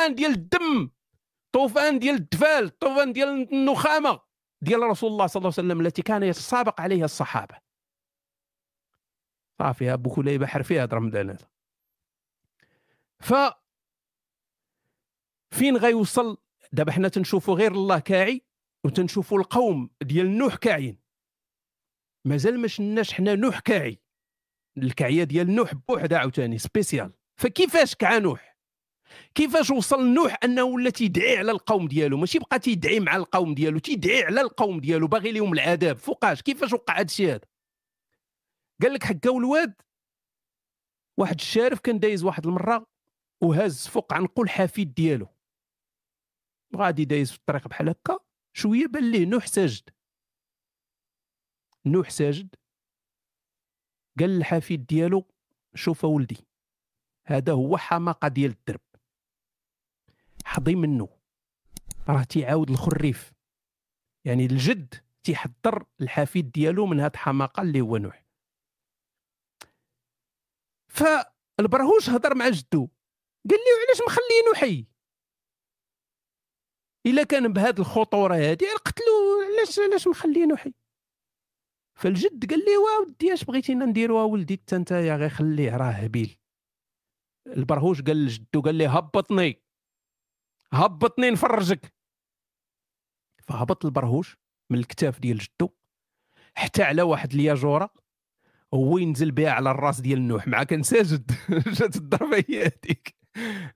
طوفان ديال الدم طوفان ديال الدفال طوفان ديال النخامة ديال رسول الله صلى الله عليه وسلم التي كان يتسابق عليها الصحابة. صافي ابو كليبه حرفي هذا رمضان ف فين غيوصل؟ دابا حنا تنشوفوا غير الله كاعي وتنشوفوا القوم ديال نوح كاعين مازال ما شناش حنا نوح كاعي. الكعية ديال نوح بوحدها عاوتاني سبيسيال. فكيفاش كعا نوح؟ كيفاش وصل نوح أنه ولا تيدعي على القوم ديالو؟ ماشي بقى تيدعي مع القوم ديالو تيدعي على القوم ديالو باغي لهم العذاب. فوقاش؟ كيفاش وقع هذا الشيء هذا؟ قال لك حكاو الواد واحد الشارف كان دايز واحد المرة وهز فوق عنقو الحفيد ديالو. غادي دايز في الطريق بحال هكا شوية بان ليه نوح ساجد. نوح ساجد. قال للحفيد ديالو شوف ولدي هذا هو حماقة ديال الدرب. حظي منه راه تيعاود الخريف. يعني الجد تيحضر الحفيد ديالو من هاد الحماقه اللي هو نوح. فالبرهوش هضر مع جدو. قال لي علاش مخلينو حي إلا كان بهاد الخطورة هادي قتلو علاش علاش مخلينو حي فالجد قال لي ودي اش بغيتينا نديرو ولدي حتى أنت يا غير خليه راه هبيل. البرهوش قال لجدو قال لي هبطني. هبطني نفرجك. فهبط البرهوش من الكتاف ديال جدو حتى على واحد الياجورة هو ينزل بها على الراس ديال نوح. مع كان ساجد. جات الضربة هي هذيك.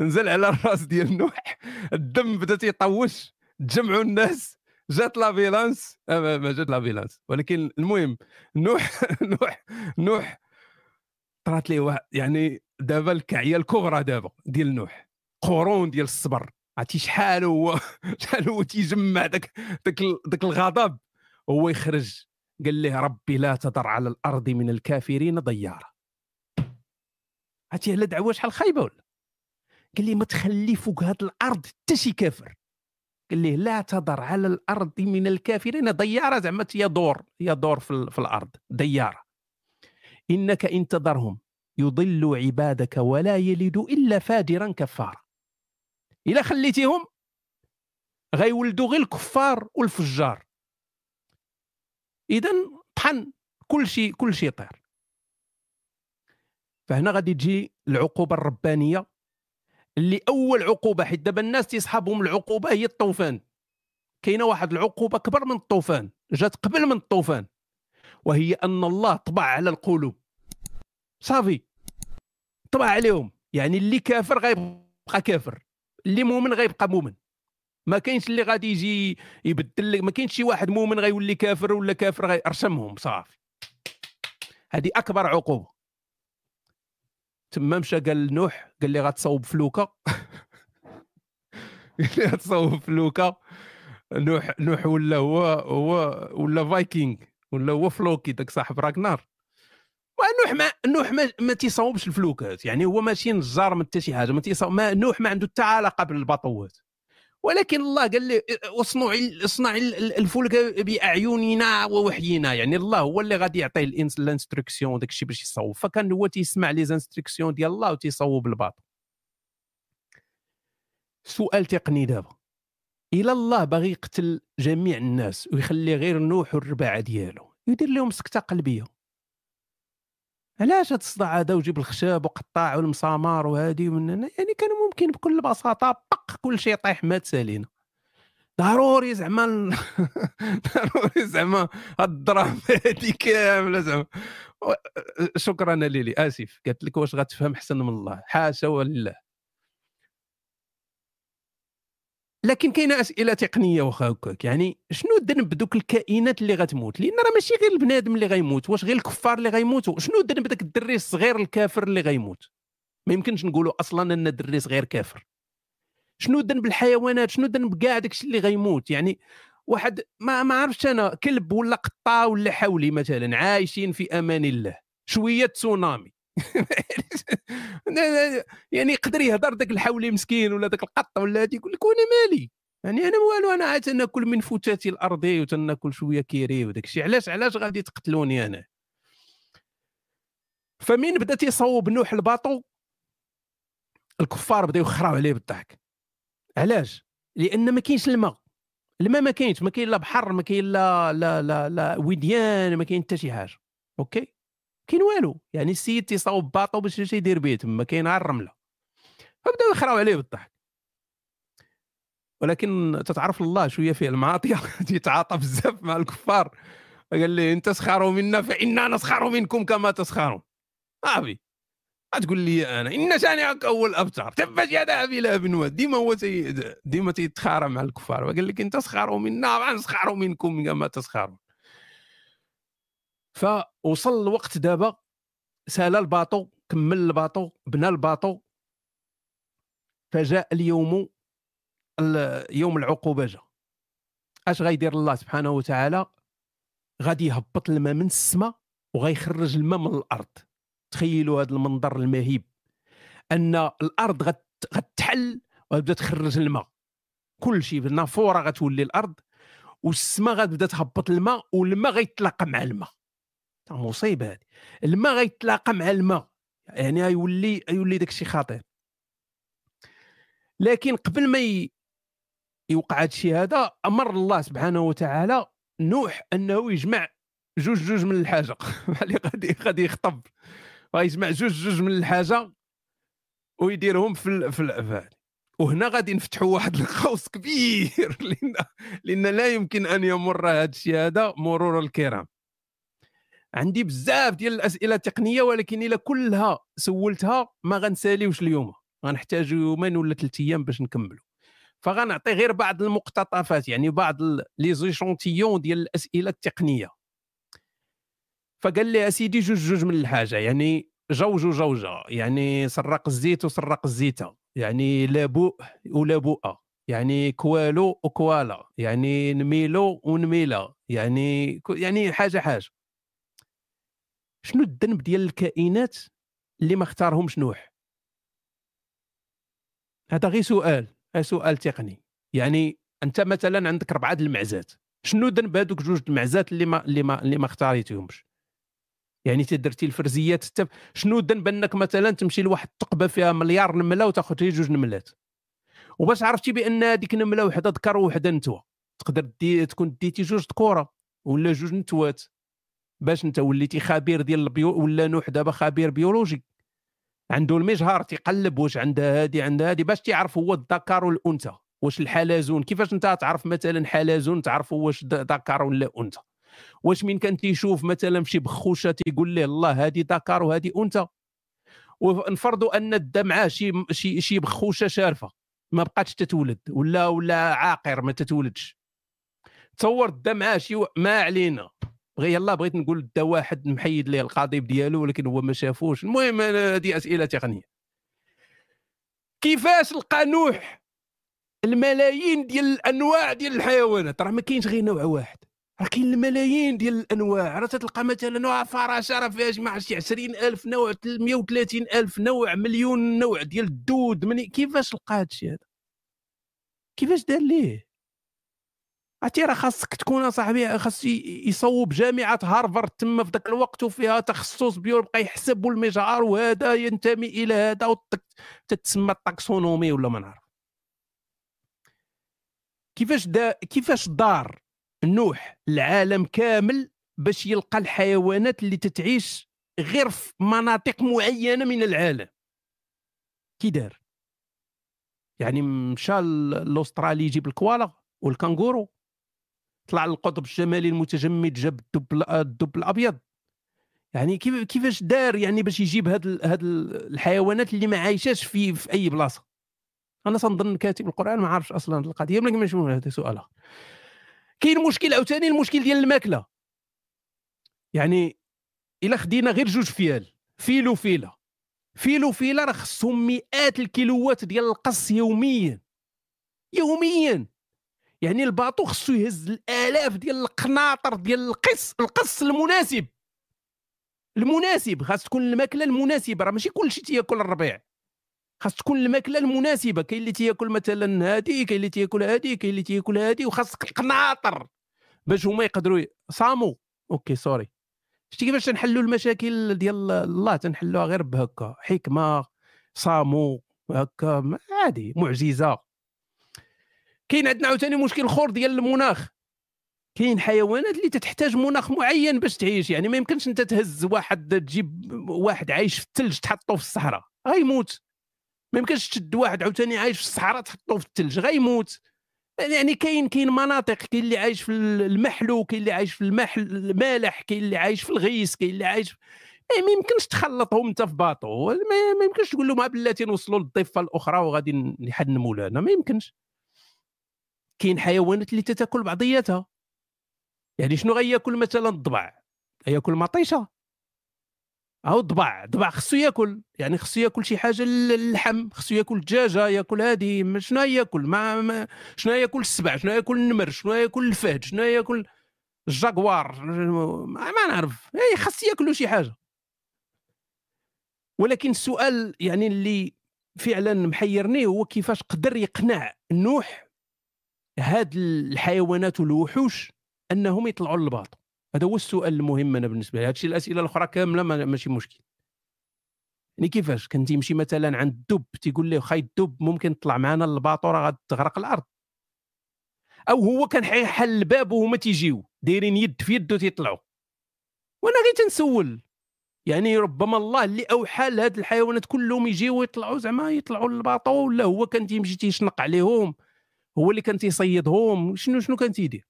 نزل على الراس ديال نوح. الدم بدا تيطوش تجمعوا الناس. جات la violence آه ما جات la violence ولكن المهم نوح نوح نوح طرات ليه واحد يعني دابا الكعية الكبرى دابا ديال نوح. قرون ديال الصبر. عرفتي شحال هو شحال هو تيجمع داك داك داك الغضب؟ هو يخرج قال له ربي لا تذر على الأرض من الكافرين ديارا عرفتي على دعوة شحال خايبة ولا؟ قال لي ما تخلي فوق هذه الأرض حتى شي كافر. قال لي لا تذر على الأرض من الكافرين ضيارة زعما هي دور هي دور في, في الأرض ديارة. إنك إن تذرهم يضل عبادك ولا يلد إلا فاجرا كفارا. إلا خليتيهم غيولدوا غير الكفار والفجار. اذا طحن كل شيء كل شيء طير. فهنا غادي تجي العقوبة الربانية اللي أول عقوبة حيت دابا الناس تيصحابهم العقوبة هي الطوفان. كاينة واحد العقوبة كبر من الطوفان جات قبل من الطوفان وهي أن الله طبع على القلوب. صافي. طبع عليهم. يعني اللي كافر غيبقى كافر. اللي مؤمن غيبقى مؤمن. ما كاينش اللي غادي يجي يبدل لك ما كاينش شي واحد مؤمن غيولي كافر ولا كافر غيرشمهم صافي. هذه أكبر عقوبة. تما مشى قال نوح قال لي غتصوب فلوكة. قال لي غتصوب فلوكة. نوح نوح ولا هو هو ولا فايكينغ ولا هو فلوكي داك صاحب راكنار. نوح ما نوح ما, ما تيصوبش الفلوكات يعني هو ماشي نجار من حتى شي حاجة. ما تيصوب ما نوح ما عنده حتى علاقة بالباطوات. ولكن الله قال لي اصنع اصنع الفلك بأعيننا ووحينا. يعني الله هو اللي غادي يعطيه ال instructions داك الشيء باش يصوب. فكان هو تيسمع les instructions ديال الله وتيصوب ال bateau سؤال تقني دابا. إلى الله باغي يقتل جميع الناس ويخلي غير نوح والرباعة ديالو. يدير لهم سكتة قلبية. علاش هذا الصداع هذا وجيب الخشب وقطع والمسامار وهذه من يعني كان ممكن بكل بساطة طق كل شيء طيح مات سالينا ضروري زعما ضروري زعما هاد الدراهم هذه كاملة زعما. شكرا ليلي آسف. قالت لك واش غتفهم احسن من الله؟ حاشا ولله. لكن كاينة أسئلة تقنية واخا هكاك. يعني شنو الذنب دوك الكائنات اللي غتموت؟ لأن راه ماشي غير البنادم اللي غيموت واش غير الكفار اللي غيموتوا شنو الذنب داك الدري الصغير الكافر اللي غيموت؟ ما يمكنش نقولوا أصلا أن الدري صغير كافر. شنو ذنب الحيوانات؟ شنو ذنب كاع داكشي اللي غيموت؟ يعني واحد ما ما عرفتش أنا كلب ولا قطة ولا حولي مثلا عايشين في أمان الله شوية تسونامي. يعني يقدر يهضر ذاك الحولي مسكين ولا ذاك القط ولا يقول لك وأنا مالي. يعني أنا والو أنا عاد تناكل من فتاتي الأرضي وتنأكل شوية كيري وداك الشيء. علاش علاش غادي تقتلوني أنا؟ فمين بدا تيصوب نوح الباطو؟ الكفار بداو يخراو عليه بالضحك. علاش؟ لأن ما كاينش الماء. الماء ما كاينش ما كاين لا بحر ما كاين لا لا لا, لا وديان ما كاين حتى شي حاجة. OK؟ كاين والو يعني السيد تيصاوب bateau باش يمشي يدير بيه تما كاين غير الرملة. فبداو يخراو عليه بالضحك. ولكن تتعرف الله شوية فيه المعاطيه تيتعاطى بزاف مع الكفار. قال لي إن تسخروا منا فإنا نسخر منكم كما تسخرون. صافي. تقول لي أنا إن شانئك هو الابتر تبت يدا ابي لهب واد ديما هو ديما تيتخارى مع الكفار. وقال لك إن تسخروا منا نسخروا منكم كما تسخرون. فوصل الوقت دابا سأل الباطو كمل الباطو بنى الباطو. فجاء اليوم يوم العقوبة جا. أش غيدير الله سبحانه وتعالى؟ غادي يهبط الماء من السماء وغيخرج الماء من الأرض. تخيلوا هذا المنظر المهيب. أن الأرض غتحل وغتبدأ تخرج الماء. كل شيء النافوره غتولي الأرض والسماء غتبدأ تهبط الماء والماء غيتلاقى مع الماء. مصيبة هذه الماء غيتلاقى مع الماء يعني غيولي غيولي داك الشيء خطير. لكن قبل ما يوقع هذا الشيء هذا أمر الله سبحانه وتعالى نوح أنه يجمع جوج جوج من الحاجة. اللي غادي غادي يخطب. غيجمع جوج جوج من الحاجة ويديرهم في في وهنا غادي نفتحوا واحد القوس كبير لأن لأن لا يمكن أن يمر هذا الشيء هذا مرور الكرام. عندي بزاف ديال الأسئلة التقنيه ولكن إلا كلها سولتها ما غنساليوش اليوم. غنحتاج يومين ولا ثلاث أيام باش نكملوا فغنعطي غير بعض المقتطفات يعني بعض لي زيشونتيون ديال الأسئلة التقنية. فقال لي أسيدي جوج جوج من الحاجة يعني جوج وجوجة يعني سرق الزيت وسرق الزيتة يعني لابوء ولابوءه يعني كوالو وكوالا يعني نميلو ونميلة يعني يعني حاجة حاجة. شنو الذنب ديال الكائنات اللي ما اختارهمش نوح؟ هذا غير سؤال سؤال تقني. يعني أنت مثلا عندك أربعة المعزات. شنو ذنب هذوك جوج المعزات اللي ما اللي ما اللي ما اختاريتهمش؟ يعني تدرتي الفرزيات التف... شنو ذنب أنك مثلا تمشي لواحد الثقبه فيها مليار نملة وتاخذ جوج نملات؟ وباش عرفتي بأن هذيك نملة وحدة ذكر وحدة نتوة تقدر دي تكون ديتي جوج ذكورة ولا جوج نتوات. باش انت وليتي خبير ديال ال bio ولا نوح دابا خبير بيولوجي عنده المجهر تيقلب واش عندها هادي عندها هادي باش تعرف هو الذكر والأنثى. واش الحلزون كيفاش انت تعرف مثلا حلزون تعرف واش ذكر ولا أنثى. واش من كان تيشوف مثلا شي بخوشة تيقول له الله هذه ذكر وهذه أنثى. ونفرضوا أن الدمعة شي شي شي بخوشة شارفة. ما بقاتش تتولد ولا ولا عاقر ما تتولدش. تصور الدمعة شي ما علينا. بغي يلا بغيت نقول دا واحد محيد ليه القضيب ديالو ولكن هو ما شافوش. المهم هذه أسئلة تقنية. كيفاش لقى نوح الملايين ديال الأنواع ديال الحيوانات؟ راه ما كاينش غير نوع واحد. راه كاين الملايين ديال الأنواع. راه تلقى مثلا نوع فراشة راه فيها جماعة شي 20000 نوع 130000 نوع مليون نوع ديال الدود. من كيفاش لقى هذا الشيء هذا؟ كيفاش دار ليه؟ عرفتي راه خاصك تكون صاحبي خاص يصوب جامعة هارفارد تما في ذاك الوقت وفيها تخصص بيو بقى يحسب المجار وهذا ينتمي إلى هذا تتسمى التاكسونومي ولا ما نعرف. كيفاش دا كيفاش دار نوح العالم كامل باش يلقى الحيوانات اللي تتعيش غير في مناطق معينة من العالم؟ كي دار؟ يعني مشى l'Australie يجيب الكوالا والكانغورو؟ طلع للقطب الشمالي المتجمد جاب الدب الدب الأبيض. يعني كيف كيفاش دار يعني باش يجيب هاد هاد الحيوانات اللي ما عايشاش في في أي بلاصة؟ أنا تنظن كاتب القرآن ما عارفش أصلا القضية ولكن ماشي هذا سؤال آخر. كاين مشكل عاوتاني المشكل ديال الماكلة. يعني إلا خدينا غير جوج فيال فيل وفيله فيل وفيله راه خصهم مئات الكيلوات ديال الفصة يوميا. يوميا. يعني ال bateau خصو يهز الآلاف ديال القناطر ديال الفصة الفصة المناسب. المناسب. خاص تكون الماكلة المناسبة. راه ماشي كلشي تياكل الربيع. خاص تكون الماكلة المناسبة. كاين اللي تياكل مثلا هادي كاين اللي تياكل هادي كاين اللي تياكل هادي وخاصك القناطر باش هما يقدروا صاموا OK sorry. شتي كيفاش تنحلوا المشاكل ديال الله تنحلوها غير بهكا. حكمة صاموا هكا عادي معجزة. كاين عندنا عاوتاني مشكل اخر ديال المناخ. كاين حيوانات اللي تحتاج مناخ معين باش تعيش يعني ما يمكنش انت تهز واحد تجيب واحد عايش في الثلج تحطه في الصحراء غيموت. ما يمكنش تشد واحد عاوتاني عايش في الصحراء تحطه في الثلج غيموت. يعني كاين كاين مناطق كاين اللي عايش في المحلو كاين اللي عايش في المحل المالح كاين اللي عايش في الغيس كاين اللي عايش يعني ما يمكنش تخلطهم انت في باطو. ما يمكنش تقول لهم بلاتي نوصلوا للضفة الأخرى وغادي نحنموا لنا ما يمكنش. كاين حيوانات اللي تتاكل بعضياتها. يعني شنو غياكل مثلا؟ الضبع. ياكل مطيشة. أو الضبع. الضبع خصو ياكل. يعني خصو ياكل شي حاجة اللحم خصو ياكل الدجاجة ياكل هذه شنو ياكل ما, ما شنو ياكل السبع؟ شنو ياكل النمر؟ شنو ياكل الفهد؟ شنو ياكل الجاكوار؟ ما نعرف. خاص ياكلوا شي حاجة. ولكن السؤال يعني اللي فعلا محيرني هو كيفاش قدر يقنع نوح هاد الحيوانات والوحوش أنهم يطلعوا للباطو هذا هو السؤال المهم أنا بالنسبة لي. هادشي الأسئلة الأخرى كاملة ماشي مشكل. يعني كيفاش كان تيمشي مثلا عند الدب تيقول له خاي الدب ممكن تطلع معنا للباطو راه غتغرق الأرض. أو هو كان حيحل الباب وهما تيجيو دايرين يد في يده تيطلعوا وأنا غير تنسول. يعني ربما الله اللي أوحى لهاد الحيوانات كلهم يجيو يطلعوا زعما يطلعوا للباطو ولا هو كان تيمشي تيشنق عليهم. هو اللي كان تيصيدهم. شنو شنو كان تيدير؟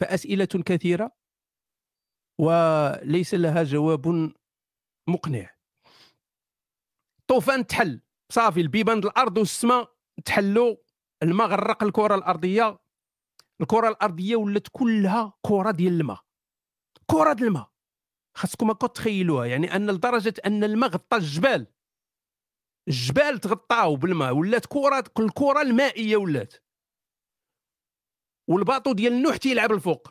فأسئلة كثيرة وليس لها جواب مقنع. طوفان تحل. صافي البيبان الأرض والسماء تحلوا الماء غرق الكرة الأرضية. الكرة الأرضية ولات كلها كرة ديال الماء. كرة ديال الماء. خاصكم تخيلوها يعني أن لدرجة أن الماء غطى الجبال الجبال تغطاو بالماء ولات كرة الكره المائية ولات. والباطو ديال نوح تيلعب الفوق.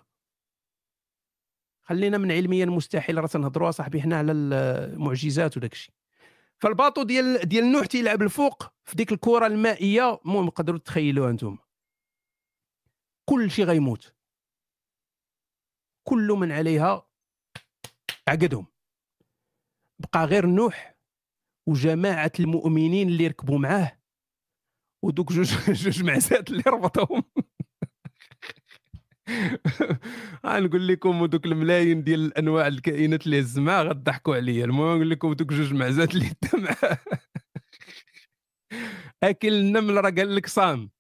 خلينا من علميا مستحيل راه تنهضروا صاحبي حنا على المعجزات وداك الشيء. فالباطو ديال ديال نوح تيلعب الفوق في ديك الكرة المائية المهم تقدروا تخيلوها أنتم كل شيء غيموت. كل من عليها عقدهم. بقى غير نوح وجماعة المؤمنين اللي ركبوا معاه. ودوك جوج جوج معزات اللي ربطهم غنقول لكم دوك الملايين ديال الأنواع الكائنات اللي الزمع غضحكوا عليا. المهم نقول لكم دوك جوج معزات اللي معاه أكل النمل راه قال لك صام.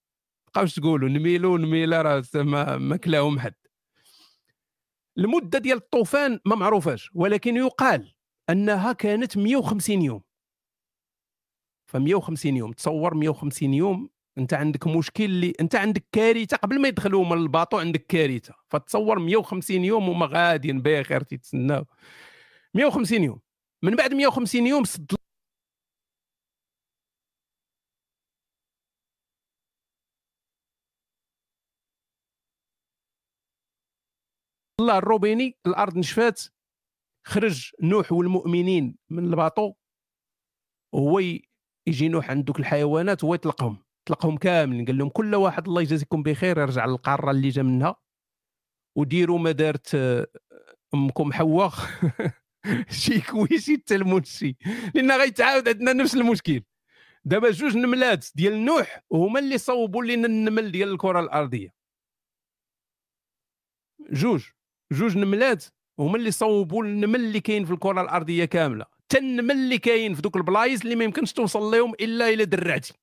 بقاوش تقولوا. نميلو نميله راه ما, ما كلاهم حد. المدة ديال الطوفان ما معروفاش ولكن يقال أنها كانت 150 يوم. ف 150 يوم. تصور 150 يوم أنت عندك مشكل اللي أنت عندك كارثة قبل ما يدخلوا من الباطو عندك كارثة. فتصور 150 يوم وما غاديين بخير تيتسناو 150 يوم. من بعد 150 يوم سد الله الروبيني الأرض نشفات. خرج نوح والمؤمنين من الباطو. وهو يجي نوح عند دوك الحيوانات هو يطلقهم طلقهم كاملين قال لهم كل واحد الله يجازيكم بخير يرجع للقارة اللي جا منها. وديروا ما دارت آه، أمكم حواء. شي كويسي تلمون شي. لأن غيتعاود عندنا نفس المشكل. دابا جوج نملات ديال نوح هما اللي صوبوا لنا النمل ديال الكرة الأرضية. جوج جوج نملات هما اللي صوبوا النمل اللي كاين في الكرة الأرضية كاملة. حتى النمل اللي كاين في دوك البلايص اللي ما يمكنش توصل لهم إلا إلى درعتي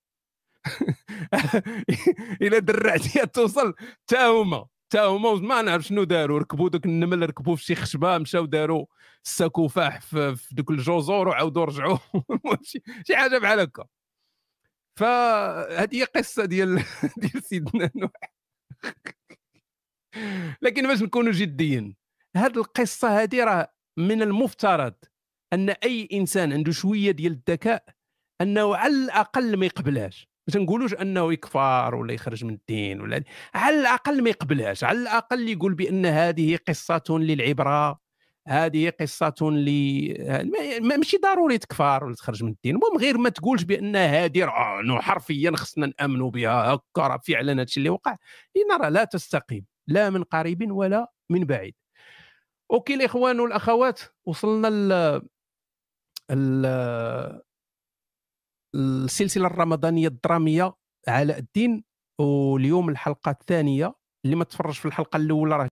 الا درعتي توصل حتى هما. حتى هما ما نعرف شنو داروا ركبوا دوك النمل ركبوا في شي خشبة مشاو داروا الساكوفاح في, في دوك الجزر وعاودوا رجعوا شي حاجة بحال هكا. فهذه هي قصة ديال ديال سيدنا نوح. لكن باش نكونوا جديين هذه القصة هذه راه من المفترض أن أي إنسان عنده شوية ديال الذكاء أنه على الأقل ما يقبلهاش. ما تنقولوش أنه يكفر ولا يخرج من الدين ولا على الأقل ما يقبلهاش. على الأقل يقول بأن هذه قصة للعبرة هذه قصة ل ماشي ضروري تكفر ولا تخرج من الدين. المهم غير ما تقولش بأن هذه راه حرفيا خصنا نامنوا بها هكا راه فعلا هادشي اللي وقع. لأن راه لا تستقيم لا من قريب ولا من بعيد. أوكي الإخوان والأخوات وصلنا السلسلة الرمضانية الدرامية علاء الدين واليوم الحلقة الثانية اللي ما تفرج في الحلقة الأولى راه